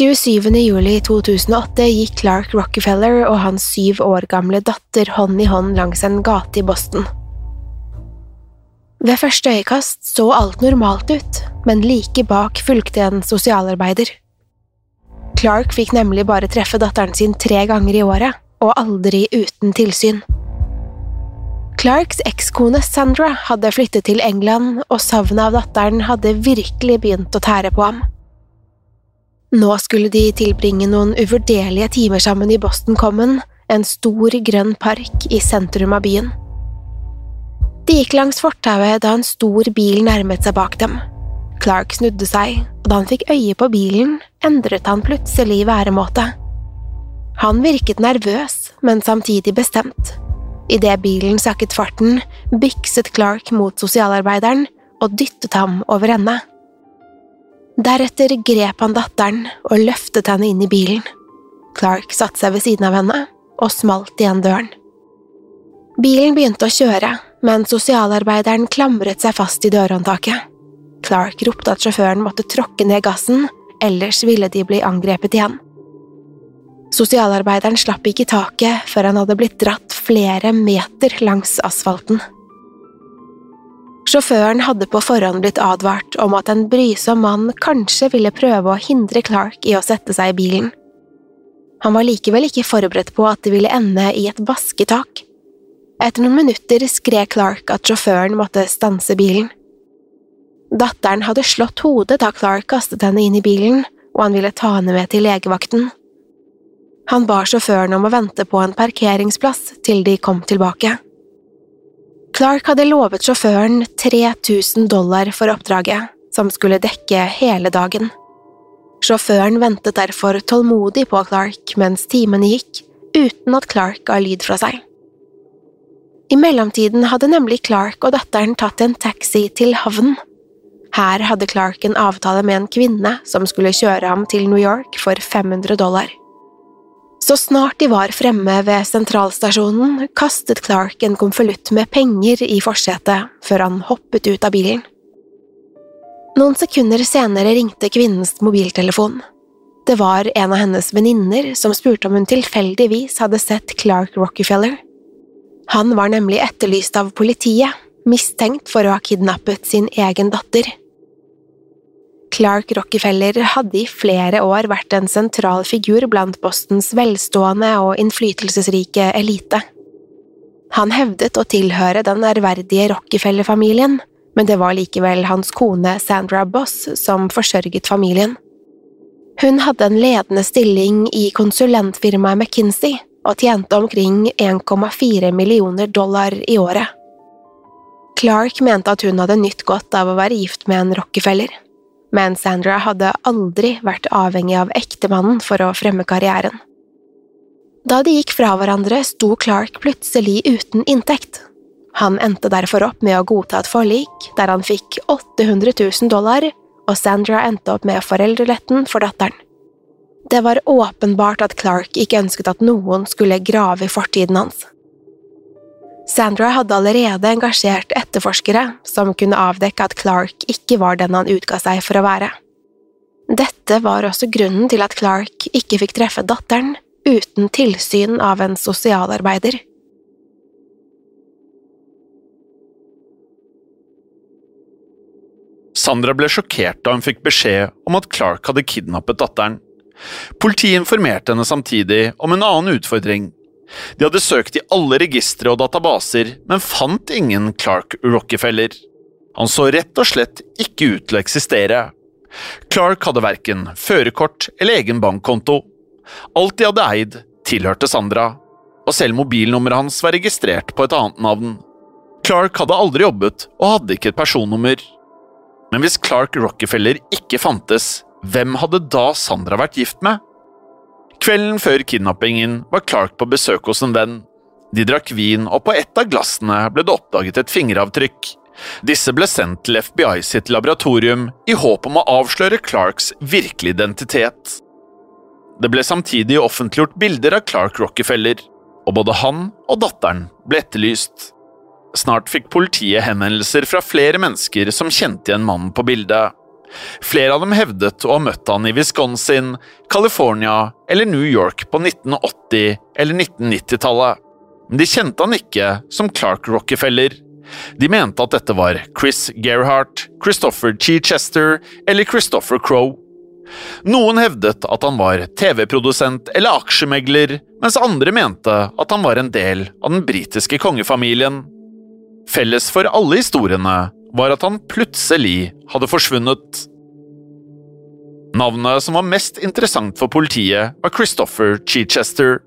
Juli 2008 gikk Clark Rockefeller og hans syv år gamle datter hånd i hånd langs en gate i Boston. Ved første øyekast så alt normalt ut, men like bak fulgte en sosialarbeider. Clark fikk nemlig bare treffe datteren sin tre ganger i året, og aldri uten tilsyn. Clarks ekskone Sandra hadde flyttet til England, og savnet av datteren hadde virkelig begynt å tære på ham. Nå skulle de tilbringe noen uvurderlige timer sammen i Boston Common, en stor, grønn park i sentrum av byen. De gikk langs fortauet da en stor bil nærmet seg bak dem. Clark snudde seg, og da han fikk øye på bilen, endret han plutselig væremåte. Han virket nervøs, men samtidig bestemt. Idet bilen sakket farten, bykset Clark mot sosialarbeideren og dyttet ham over ende. Deretter grep han datteren og løftet henne inn i bilen. Clark satte seg ved siden av henne og smalt igjen døren. Bilen begynte å kjøre, men sosialarbeideren klamret seg fast i dørhåndtaket. Clark ropte at sjåføren måtte tråkke ned gassen, ellers ville de bli angrepet igjen. Sosialarbeideren slapp ikke taket før han hadde blitt dratt flere meter langs asfalten. Sjåføren hadde på forhånd blitt advart om at en brysom mann kanskje ville prøve å hindre Clark i å sette seg i bilen. Han var likevel ikke forberedt på at det ville ende i et basketak. Etter noen minutter skrek Clark at sjåføren måtte stanse bilen. Datteren hadde slått hodet da Clark kastet henne inn i bilen, og han ville ta henne med til legevakten. Han ba sjåføren om å vente på en parkeringsplass til de kom tilbake. Clark hadde lovet sjåføren 3000 dollar for oppdraget, som skulle dekke hele dagen. Sjåføren ventet derfor tålmodig på Clark mens timene gikk, uten at Clark ga lyd fra seg. I mellomtiden hadde nemlig Clark og datteren tatt en taxi til havnen. Her hadde Clark en avtale med en kvinne som skulle kjøre ham til New York for 500 dollar. Så snart de var fremme ved sentralstasjonen, kastet Clark en konvolutt med penger i forsetet før han hoppet ut av bilen. Noen sekunder senere ringte kvinnens mobiltelefon. Det var en av hennes venninner som spurte om hun tilfeldigvis hadde sett Clark Rockefeller. Han var nemlig etterlyst av politiet, mistenkt for å ha kidnappet sin egen datter. Clark Rockefeller hadde i flere år vært en sentral figur blant Bostons velstående og innflytelsesrike elite. Han hevdet å tilhøre den ærverdige Rockefeller-familien, men det var likevel hans kone Sandra Boss som forsørget familien. Hun hadde en ledende stilling i konsulentfirmaet McKinsey og tjente omkring 1,4 millioner dollar i året. Clark mente at hun hadde nytt godt av å være gift med en Rockefeller men Sandra hadde aldri vært avhengig av ektemannen for å fremme karrieren. Da de gikk fra hverandre, sto Clark plutselig uten inntekt. Han endte derfor opp med å godta et forlik der han fikk 800 000 dollar, og Sandra endte opp med foreldreletten for datteren. Det var åpenbart at Clark ikke ønsket at noen skulle grave i fortiden hans. Sandra hadde allerede engasjert etterforskere som kunne avdekke at Clark ikke var den han utga seg for å være. Dette var også grunnen til at Clark ikke fikk treffe datteren uten tilsyn av en sosialarbeider. Sandra ble sjokkert da hun fikk beskjed om at Clark hadde kidnappet datteren. Politiet informerte henne samtidig om en annen utfordring de hadde søkt i alle registre og databaser, men fant ingen Clark Rockefeller. Han så rett og slett ikke ut til å eksistere. Clark hadde verken førerkort eller egen bankkonto. Alt de hadde eid, tilhørte Sandra, og selv mobilnummeret hans var registrert på et annet navn. Clark hadde aldri jobbet og hadde ikke et personnummer. Men hvis Clark Rockefeller ikke fantes, hvem hadde da Sandra vært gift med? Kvelden før kidnappingen var Clark på besøk hos en venn. De drakk vin, og på ett av glassene ble det oppdaget et fingeravtrykk. Disse ble sendt til FBI sitt laboratorium i håp om å avsløre Clarks virkelige identitet. Det ble samtidig offentliggjort bilder av Clark Rockefeller, og både han og datteren ble etterlyst. Snart fikk politiet henvendelser fra flere mennesker som kjente igjen mannen på bildet. Flere av dem hevdet å ha møtt han i Wisconsin, California eller New York på 1980- eller 1990-tallet, men de kjente han ikke som Clark Rockefeller. De mente at dette var Chris Gerhardt, Christopher Chichester eller Christopher Crowe. Noen hevdet at han var TV-produsent eller aksjemegler, mens andre mente at han var en del av den britiske kongefamilien. Felles for alle historiene var at han plutselig hadde forsvunnet. Navnet som var mest interessant for politiet, var Christopher Chichester.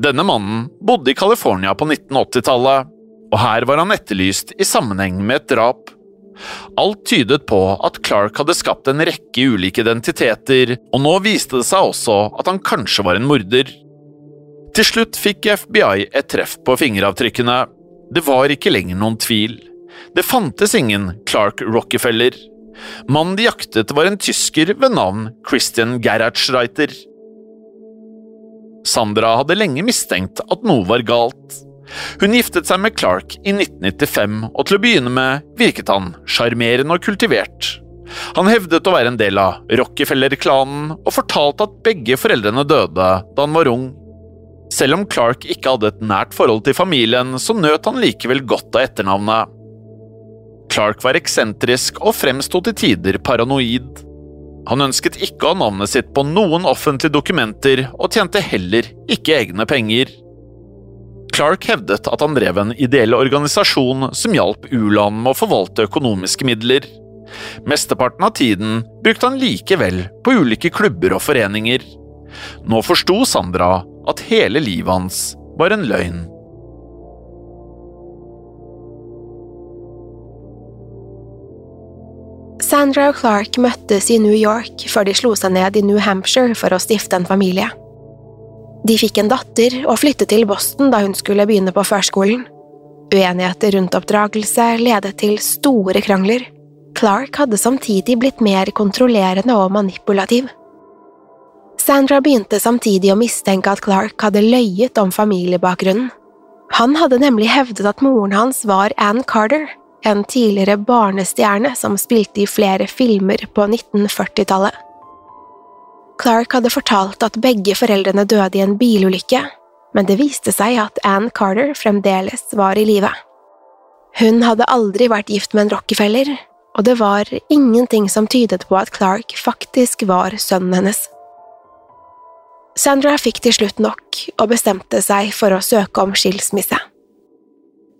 Denne mannen bodde i California på 1980-tallet, og her var han etterlyst i sammenheng med et drap. Alt tydet på at Clark hadde skapt en rekke ulike identiteter, og nå viste det seg også at han kanskje var en morder. Til slutt fikk FBI et treff på fingeravtrykkene. Det var ikke lenger noen tvil. Det fantes ingen Clark Rockefeller. Mannen de jaktet var en tysker ved navn Christian Gerhardschreiter. Sandra hadde lenge mistenkt at noe var galt. Hun giftet seg med Clark i 1995, og til å begynne med virket han sjarmerende og kultivert. Han hevdet å være en del av Rockefeller-klanen, og fortalte at begge foreldrene døde da han var ung. Selv om Clark ikke hadde et nært forhold til familien, så nøt han likevel godt av etternavnet. Clark var eksentrisk og fremsto til tider paranoid. Han ønsket ikke å ha navnet sitt på noen offentlige dokumenter, og tjente heller ikke egne penger. Clark hevdet at han drev en ideell organisasjon som hjalp u-land med å forvalte økonomiske midler. Mesteparten av tiden brukte han likevel på ulike klubber og foreninger. Nå forsto Sandra at hele livet hans var en løgn. Sandra og Clark møttes i New York før de slo seg ned i New Hampshire for å stifte en familie. De fikk en datter og flyttet til Boston da hun skulle begynne på førskolen. Uenigheter rundt oppdragelse ledet til store krangler. Clark hadde samtidig blitt mer kontrollerende og manipulativ. Sandra begynte samtidig å mistenke at Clark hadde løyet om familiebakgrunnen. Han hadde nemlig hevdet at moren hans var Ann Carter, en tidligere barnestjerne som spilte i flere filmer på 1940-tallet. Clark hadde fortalt at begge foreldrene døde i en bilulykke, men det viste seg at Ann Carter fremdeles var i live. Hun hadde aldri vært gift med en Rockefeller, og det var ingenting som tydet på at Clark faktisk var sønnen hennes. Sandra fikk til slutt nok og bestemte seg for å søke om skilsmisse.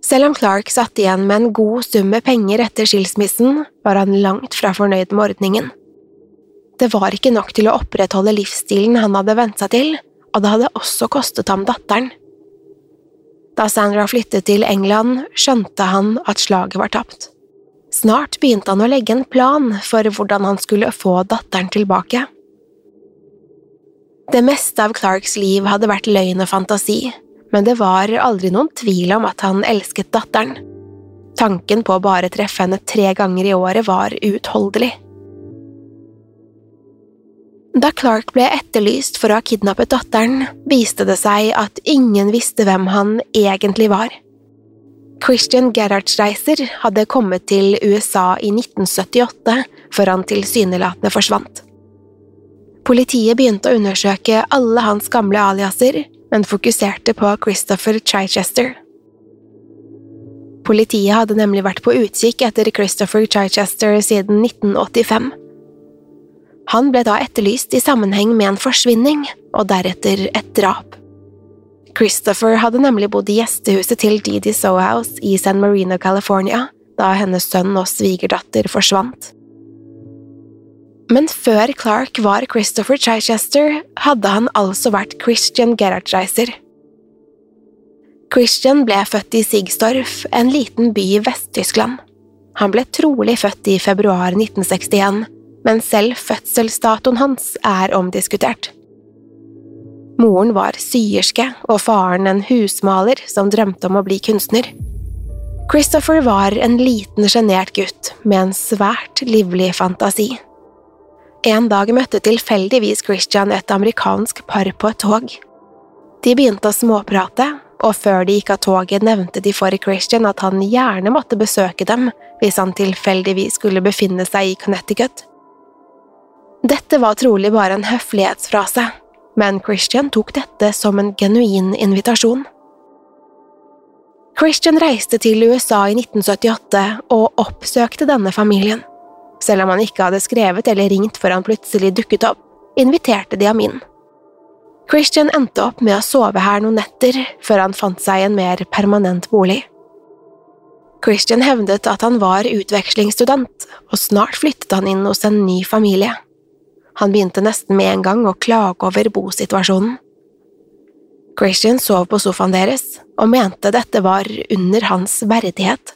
Selv om Clark satt igjen med en god sum med penger etter skilsmissen, var han langt fra fornøyd med ordningen. Det var ikke nok til å opprettholde livsstilen han hadde vent seg til, og det hadde også kostet ham datteren. Da Sandra flyttet til England, skjønte han at slaget var tapt. Snart begynte han å legge en plan for hvordan han skulle få datteren tilbake. Det meste av Clarks liv hadde vært løgn og fantasi, men det var aldri noen tvil om at han elsket datteren. Tanken på å bare treffe henne tre ganger i året var uutholdelig. Da Clark ble etterlyst for å ha kidnappet datteren, viste det seg at ingen visste hvem han egentlig var. Christian Gerhardsreiser hadde kommet til USA i 1978 før han tilsynelatende forsvant. Politiet begynte å undersøke alle hans gamle aliaser, men fokuserte på Christopher Chichester. Politiet hadde nemlig vært på utkikk etter Christopher Chichester siden 1985. Han ble da etterlyst i sammenheng med en forsvinning, og deretter et drap. Christopher hadde nemlig bodd i gjestehuset til Didi Sohouse i San Marino, California, da hennes sønn og svigerdatter forsvant. Men før Clark var Christopher Chichester, hadde han altså vært Christian Gerhardreiser. Christian ble født i Sigsdorf, en liten by i Vest-Tyskland. Han ble trolig født i februar 1961, men selv fødselsdatoen hans er omdiskutert. Moren var syerske og faren en husmaler som drømte om å bli kunstner. Christopher var en liten, sjenert gutt med en svært livlig fantasi. En dag møtte tilfeldigvis Christian et amerikansk par på et tog. De begynte å småprate, og før de gikk av toget nevnte de for Christian at han gjerne måtte besøke dem hvis han tilfeldigvis skulle befinne seg i Connecticut. Dette var trolig bare en høflighetsfrase, men Christian tok dette som en genuin invitasjon. Christian reiste til USA i 1978 og oppsøkte denne familien. Selv om han ikke hadde skrevet eller ringt før han plutselig dukket opp, inviterte de ham inn. Christian endte opp med å sove her noen netter før han fant seg en mer permanent bolig. Christian hevdet at han var utvekslingsstudent, og snart flyttet han inn hos en ny familie. Han begynte nesten med en gang å klage over bosituasjonen. Christian sov på sofaen deres og mente dette var under hans verdighet.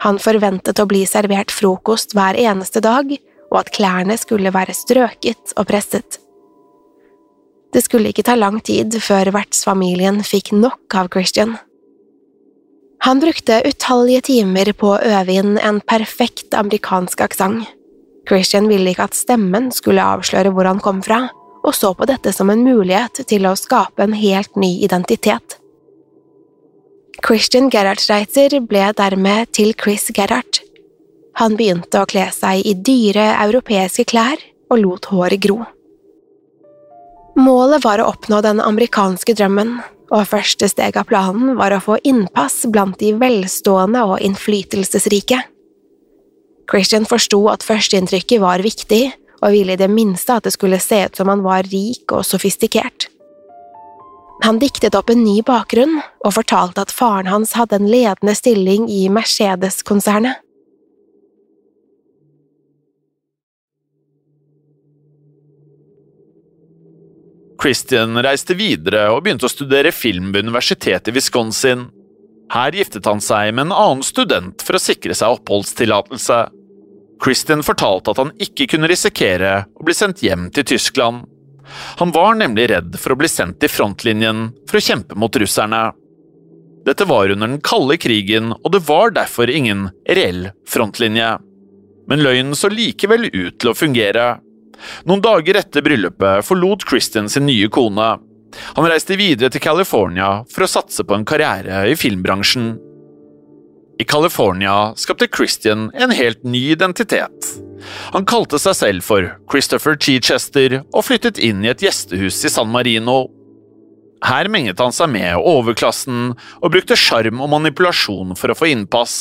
Han forventet å bli servert frokost hver eneste dag, og at klærne skulle være strøket og presset. Det skulle ikke ta lang tid før vertsfamilien fikk nok av Christian. Han brukte utallige timer på å øve inn en perfekt amerikansk aksent. Christian ville ikke at stemmen skulle avsløre hvor han kom fra, og så på dette som en mulighet til å skape en helt ny identitet. Christian Gerhardreiter ble dermed til Chris Gerhard. Han begynte å kle seg i dyre europeiske klær og lot håret gro. Målet var å oppnå den amerikanske drømmen, og første steg av planen var å få innpass blant de velstående og innflytelsesrike. Christian forsto at førsteinntrykket var viktig, og ville i det minste at det skulle se ut som han var rik og sofistikert. Han diktet opp en ny bakgrunn og fortalte at faren hans hadde en ledende stilling i Mercedes-konsernet. Christian reiste videre og begynte å studere film ved universitetet i Wisconsin. Her giftet han seg med en annen student for å sikre seg oppholdstillatelse. Christian fortalte at han ikke kunne risikere å bli sendt hjem til Tyskland. Han var nemlig redd for å bli sendt til frontlinjen for å kjempe mot russerne. Dette var under den kalde krigen, og det var derfor ingen reell frontlinje. Men løgnen så likevel ut til å fungere. Noen dager etter bryllupet forlot Christian sin nye kone. Han reiste videre til California for å satse på en karriere i filmbransjen. I California skapte Christian en helt ny identitet. Han kalte seg selv for Christopher Chichester og flyttet inn i et gjestehus i San Marino. Her menget han seg med overklassen og brukte sjarm og manipulasjon for å få innpass.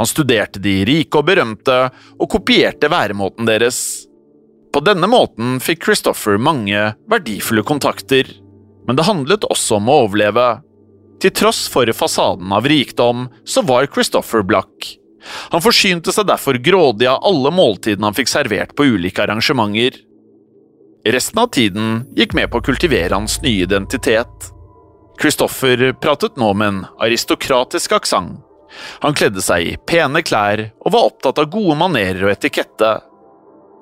Han studerte de rike og berømte og kopierte væremåten deres. På denne måten fikk Christopher mange verdifulle kontakter, men det handlet også om å overleve. Til tross for fasaden av rikdom, så var Christopher blakk. Han forsynte seg derfor grådig av alle måltidene han fikk servert på ulike arrangementer. Resten av tiden gikk med på å kultivere hans nye identitet. Christopher pratet nå med en aristokratisk aksent. Han kledde seg i pene klær og var opptatt av gode manerer og etikette.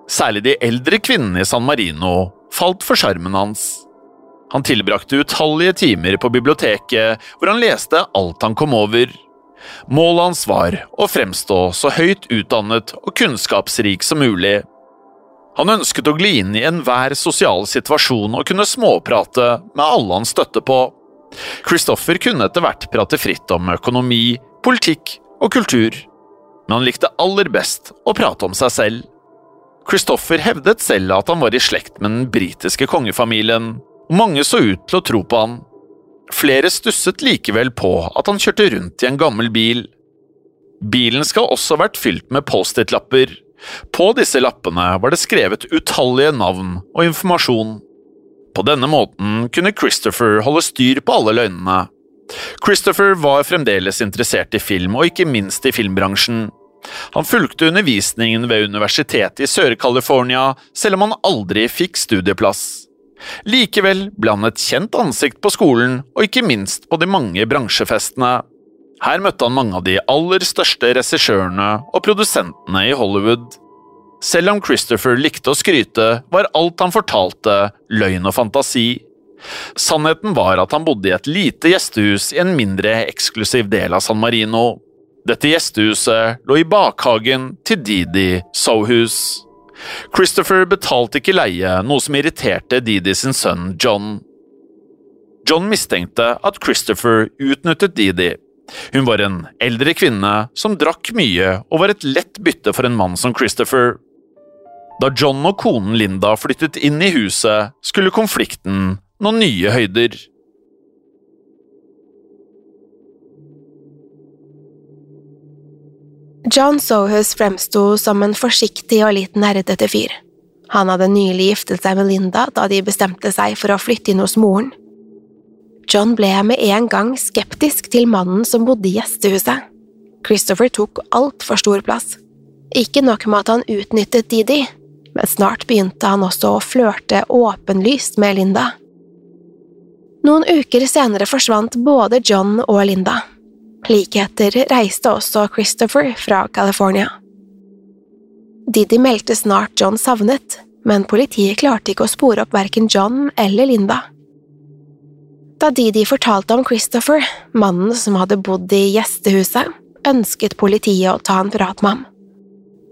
Særlig de eldre kvinnene i San Marino falt for sjarmen hans. Han tilbrakte utallige timer på biblioteket, hvor han leste alt han kom over. Målet hans var å fremstå så høyt utdannet og kunnskapsrik som mulig. Han ønsket å gli inn i enhver sosial situasjon og kunne småprate med alle han støtte på. Christoffer kunne etter hvert prate fritt om økonomi, politikk og kultur, men han likte aller best å prate om seg selv. Christoffer hevdet selv at han var i slekt med den britiske kongefamilien, mange så ut til å tro på han. Flere stusset likevel på at han kjørte rundt i en gammel bil. Bilen skal også ha vært fylt med Post-It-lapper. På disse lappene var det skrevet utallige navn og informasjon. På denne måten kunne Christopher holde styr på alle løgnene. Christopher var fremdeles interessert i film, og ikke minst i filmbransjen. Han fulgte undervisningen ved Universitetet i Sør-California, selv om han aldri fikk studieplass. Likevel ble han et kjent ansikt på skolen, og ikke minst på de mange bransjefestene. Her møtte han mange av de aller største regissørene og produsentene i Hollywood. Selv om Christopher likte å skryte, var alt han fortalte, løgn og fantasi. Sannheten var at han bodde i et lite gjestehus i en mindre eksklusiv del av San Marino. Dette gjestehuset lå i bakhagen til Didi Sohus. Christopher betalte ikke leie, noe som irriterte Didi sin sønn John. John mistenkte at Christopher utnyttet Didi. Hun var en eldre kvinne som drakk mye og var et lett bytte for en mann som Christopher. Da John og konen Linda flyttet inn i huset, skulle konflikten nå nye høyder. John Sohus fremsto som en forsiktig og litt nerdete fyr. Han hadde nylig giftet seg med Linda da de bestemte seg for å flytte inn hos moren. John ble med en gang skeptisk til mannen som bodde i gjestehuset. Christopher tok altfor stor plass. Ikke nok med at han utnyttet Didi, men snart begynte han også å flørte åpenlyst med Linda. Noen uker senere forsvant både John og Linda. Likheter reiste også Christopher fra California. Didi meldte snart John savnet, men politiet klarte ikke å spore opp verken John eller Linda. Da Didi fortalte om Christopher, mannen som hadde bodd i gjestehuset, ønsket politiet å ta en prat med ham.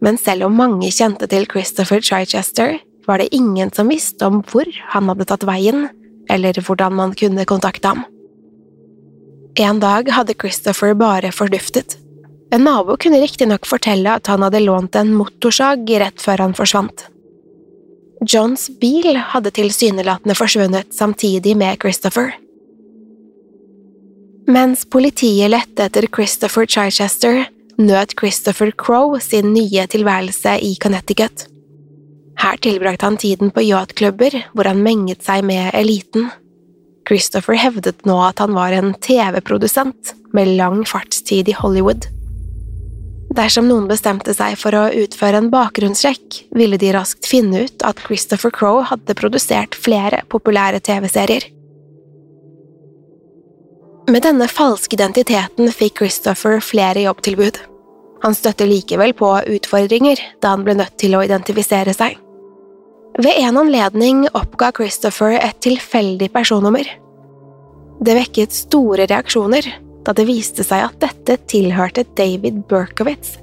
Men selv om mange kjente til Christopher Chichester, var det ingen som visste om hvor han hadde tatt veien, eller hvordan man kunne kontakte ham. En dag hadde Christopher bare forduftet. En nabo kunne riktignok fortelle at han hadde lånt en motorsag rett før han forsvant. Johns bil hadde tilsynelatende forsvunnet samtidig med Christopher. Mens politiet lette etter Christopher Chichester, nøt Christopher Crow sin nye tilværelse i Connecticut. Her tilbrakte han tiden på yachtklubber hvor han menget seg med eliten. Christopher hevdet nå at han var en TV-produsent med lang fartstid i Hollywood. Dersom noen bestemte seg for å utføre en bakgrunnssjekk, ville de raskt finne ut at Christopher Crowe hadde produsert flere populære TV-serier. Med denne falske identiteten fikk Christopher flere jobbtilbud. Han støtte likevel på utfordringer da han ble nødt til å identifisere seg. Ved en anledning oppga Christopher et tilfeldig personnummer. Det vekket store reaksjoner da det viste seg at dette tilhørte David Berkowitz.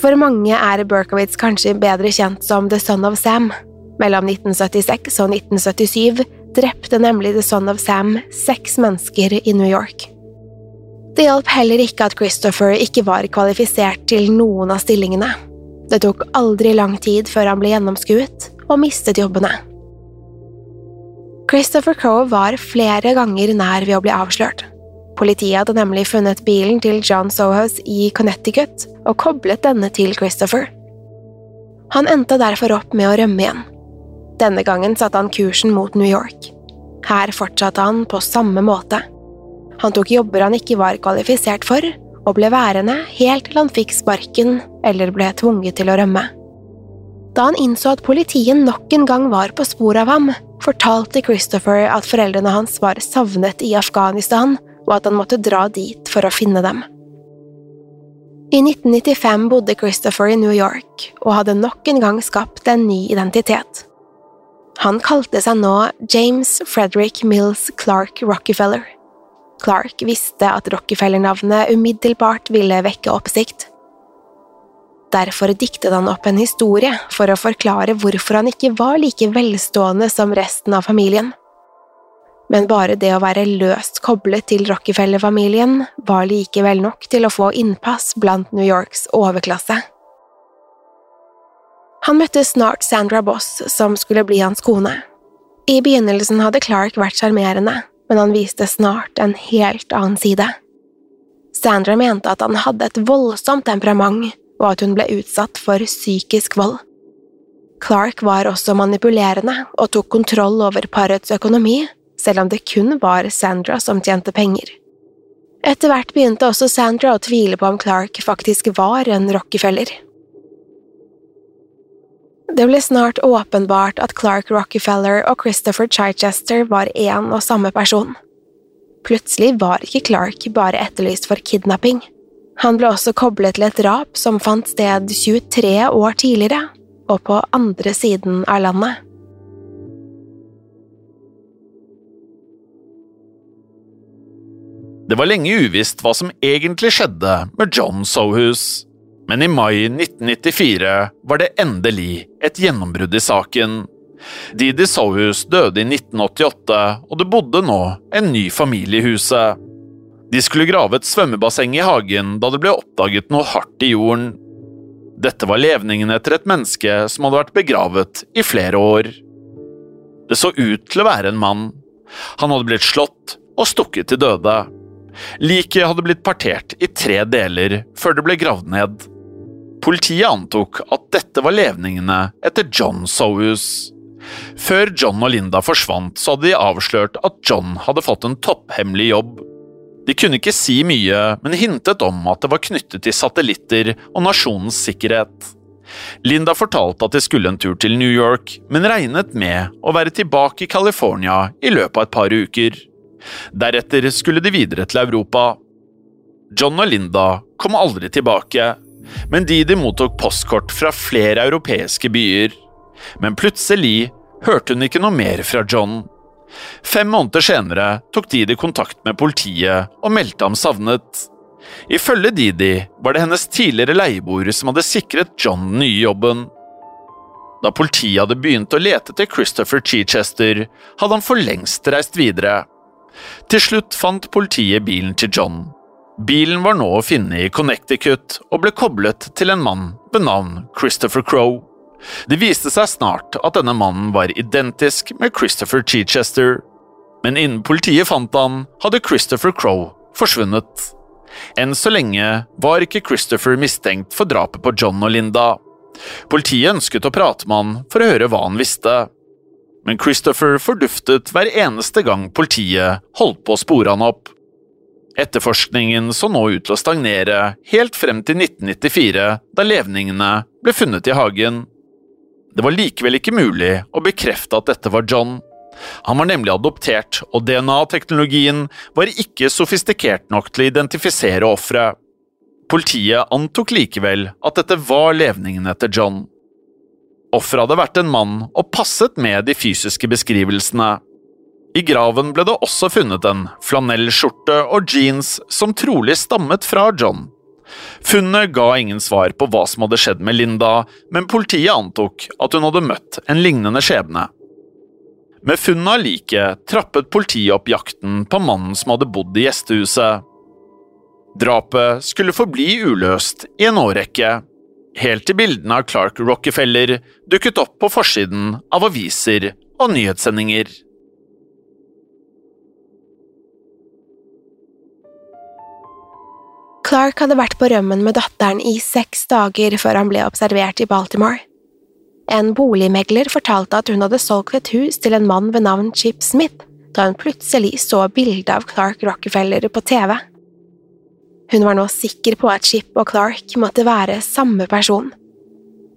For mange er Berkowitz kanskje bedre kjent som The Son of Sam. Mellom 1976 og 1977 drepte nemlig The Son of Sam seks mennesker i New York. Det hjalp heller ikke at Christopher ikke var kvalifisert til noen av stillingene. Det tok aldri lang tid før han ble gjennomskuet og mistet jobbene. Christopher Crowe var flere ganger nær ved å bli avslørt. Politiet hadde nemlig funnet bilen til John Sohos i Connecticut og koblet denne til Christopher. Han endte derfor opp med å rømme igjen. Denne gangen satte han kursen mot New York. Her fortsatte han på samme måte. Han tok jobber han ikke var kvalifisert for, og ble værende helt til han fikk sparken eller ble tvunget til å rømme. Da han innså at politiet nok en gang var på sporet av ham, fortalte Christopher at foreldrene hans var savnet i Afghanistan, og at han måtte dra dit for å finne dem. I 1995 bodde Christopher i New York og hadde nok en gang skapt en ny identitet. Han kalte seg nå James Frederick Mills Clark Rockefeller. Clark visste at Rockefeller-navnet umiddelbart ville vekke oppsikt. Derfor diktet han opp en historie for å forklare hvorfor han ikke var like velstående som resten av familien. Men bare det å være løst koblet til Rockefeller-familien var likevel nok til å få innpass blant New Yorks overklasse. Han møtte snart Sandra Boss, som skulle bli hans kone. I begynnelsen hadde Clark vært sjarmerende, men han viste snart en helt annen side. Sandra mente at han hadde et voldsomt temperament, og at hun ble utsatt for psykisk vold. Clark var også manipulerende og tok kontroll over parets økonomi, selv om det kun var Sandra som tjente penger. Etter hvert begynte også Sandra å tvile på om Clark faktisk var en rockefeller. Det ble snart åpenbart at Clark Rockefeller og Christopher Chichester var én og samme person. Plutselig var ikke Clark bare etterlyst for kidnapping. Han ble også koblet til et drap som fant sted 23 år tidligere, og på andre siden av landet. Det var lenge uvisst hva som egentlig skjedde med John Sohus men i mai 1994 var det endelig et gjennombrudd i saken. Didi Sohus døde i 1988, og det bodde nå en ny familie i huset. De skulle grave et svømmebasseng i hagen da det ble oppdaget noe hardt i jorden. Dette var levningen etter et menneske som hadde vært begravet i flere år. Det så ut til å være en mann. Han hadde blitt slått og stukket til døde. Liket hadde blitt partert i tre deler før det ble gravd ned. Politiet antok at dette var levningene etter John Sohus. Før John og Linda forsvant, så hadde de avslørt at John hadde fått en topphemmelig jobb. De kunne ikke si mye, men hintet om at det var knyttet til satellitter og nasjonens sikkerhet. Linda fortalte at de skulle en tur til New York, men regnet med å være tilbake i California i løpet av et par uker. Deretter skulle de videre til Europa. John og Linda kom aldri tilbake, men Didi mottok postkort fra flere europeiske byer. Men plutselig hørte hun ikke noe mer fra John. Fem måneder senere tok Didi kontakt med politiet og meldte ham savnet. Ifølge Didi var det hennes tidligere leieboer som hadde sikret John den nye jobben. Da politiet hadde begynt å lete etter Christopher Chichester, hadde han for lengst reist videre. Til slutt fant politiet bilen til John. Bilen var nå å finne i Connecticut og ble koblet til en mann ved navn Christopher Crowe. Det viste seg snart at denne mannen var identisk med Christopher Chichester, men innen politiet fant han, hadde Christopher Crowe forsvunnet. Enn så lenge var ikke Christopher mistenkt for drapet på John og Linda. Politiet ønsket å prate med han for å høre hva han visste, men Christopher forduftet hver eneste gang politiet holdt på å spore han opp. Etterforskningen så nå ut til å stagnere helt frem til 1994, da levningene ble funnet i hagen. Det var likevel ikke mulig å bekrefte at dette var John. Han var nemlig adoptert, og DNA-teknologien var ikke sofistikert nok til å identifisere offeret. Politiet antok likevel at dette var levningene til John. Offeret hadde vært en mann og passet med de fysiske beskrivelsene. I graven ble det også funnet en flanellskjorte og jeans som trolig stammet fra John. Funnet ga ingen svar på hva som hadde skjedd med Linda, men politiet antok at hun hadde møtt en lignende skjebne. Med funnet av liket trappet politiet opp jakten på mannen som hadde bodd i gjestehuset. Drapet skulle forbli uløst i en årrekke, helt til bildene av Clark Rockefeller dukket opp på forsiden av aviser og nyhetssendinger. Clark hadde vært på rømmen med datteren i seks dager før han ble observert i Baltimore. En boligmegler fortalte at hun hadde solgt et hus til en mann ved navn Chip Smith da hun plutselig så bildet av Clark Rockefeller på TV. Hun var nå sikker på at Chip og Clark måtte være samme person.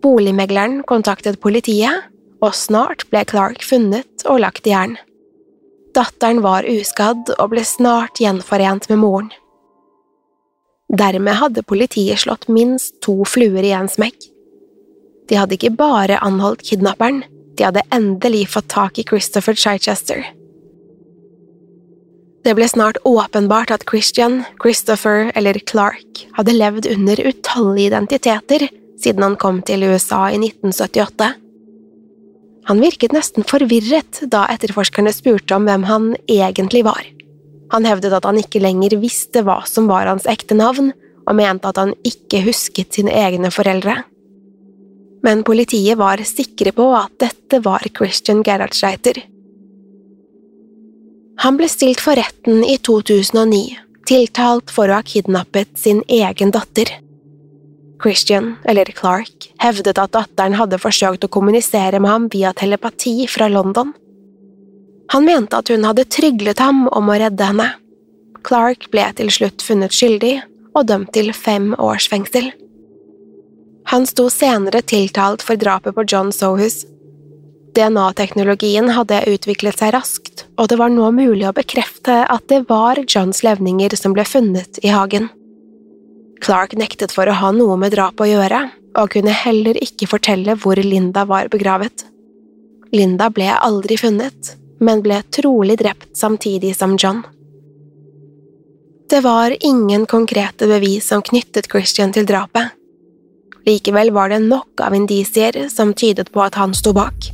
Boligmegleren kontaktet politiet, og snart ble Clark funnet og lagt i jern. Datteren var uskadd og ble snart gjenforent med moren. Dermed hadde politiet slått minst to fluer i en smekk. De hadde ikke bare anholdt kidnapperen, de hadde endelig fått tak i Christopher Chichester. Det ble snart åpenbart at Christian, Christopher eller Clark hadde levd under utallige identiteter siden han kom til USA i 1978. Han virket nesten forvirret da etterforskerne spurte om hvem han egentlig var. Han hevdet at han ikke lenger visste hva som var hans ekte navn, og mente at han ikke husket sine egne foreldre. Men politiet var sikre på at dette var Christian Gerhardsreiter. Han ble stilt for retten i 2009, tiltalt for å ha kidnappet sin egen datter. Christian, eller Clark, hevdet at datteren hadde forsøkt å kommunisere med ham via telepati fra London. Han mente at hun hadde tryglet ham om å redde henne. Clark ble til slutt funnet skyldig og dømt til fem års fengsel. Han sto senere tiltalt for drapet på John Sohus. DNA-teknologien hadde utviklet seg raskt, og det var nå mulig å bekrefte at det var Johns levninger som ble funnet i hagen. Clark nektet for å ha noe med drapet å gjøre, og kunne heller ikke fortelle hvor Linda var begravet. Linda ble aldri funnet, men ble trolig drept samtidig som John. Det var ingen konkrete bevis som knyttet Christian til drapet. Likevel var det nok av indisier som tydet på at han sto bak.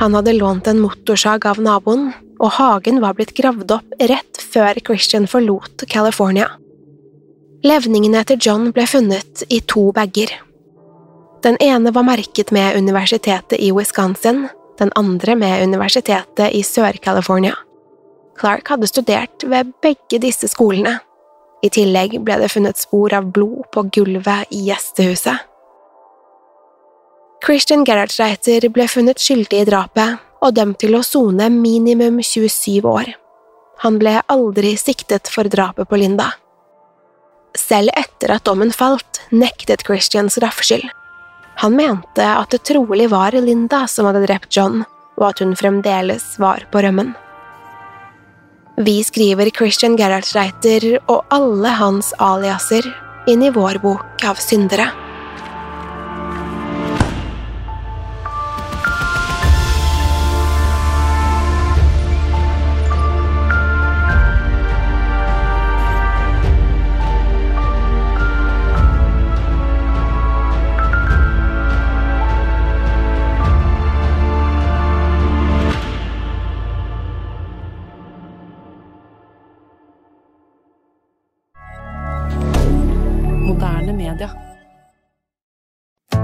Han hadde lånt en motorsag av naboen, og hagen var blitt gravd opp rett før Christian forlot California. Levningene til John ble funnet i to bager. Den ene var merket med universitetet i Wisconsin, den andre med Universitetet i Sør-California. Clark hadde studert ved begge disse skolene. I tillegg ble det funnet spor av blod på gulvet i gjestehuset. Christian Gerhardsreiter ble funnet skyldig i drapet og dømt til å sone minimum 27 år. Han ble aldri siktet for drapet på Linda. Selv etter at dommen falt, nektet Christian straffskyld. Han mente at det trolig var Linda som hadde drept John, og at hun fremdeles var på rømmen. Vi skriver Christian Gerhardsreiter og alle hans aliaser inn i vår bok av syndere.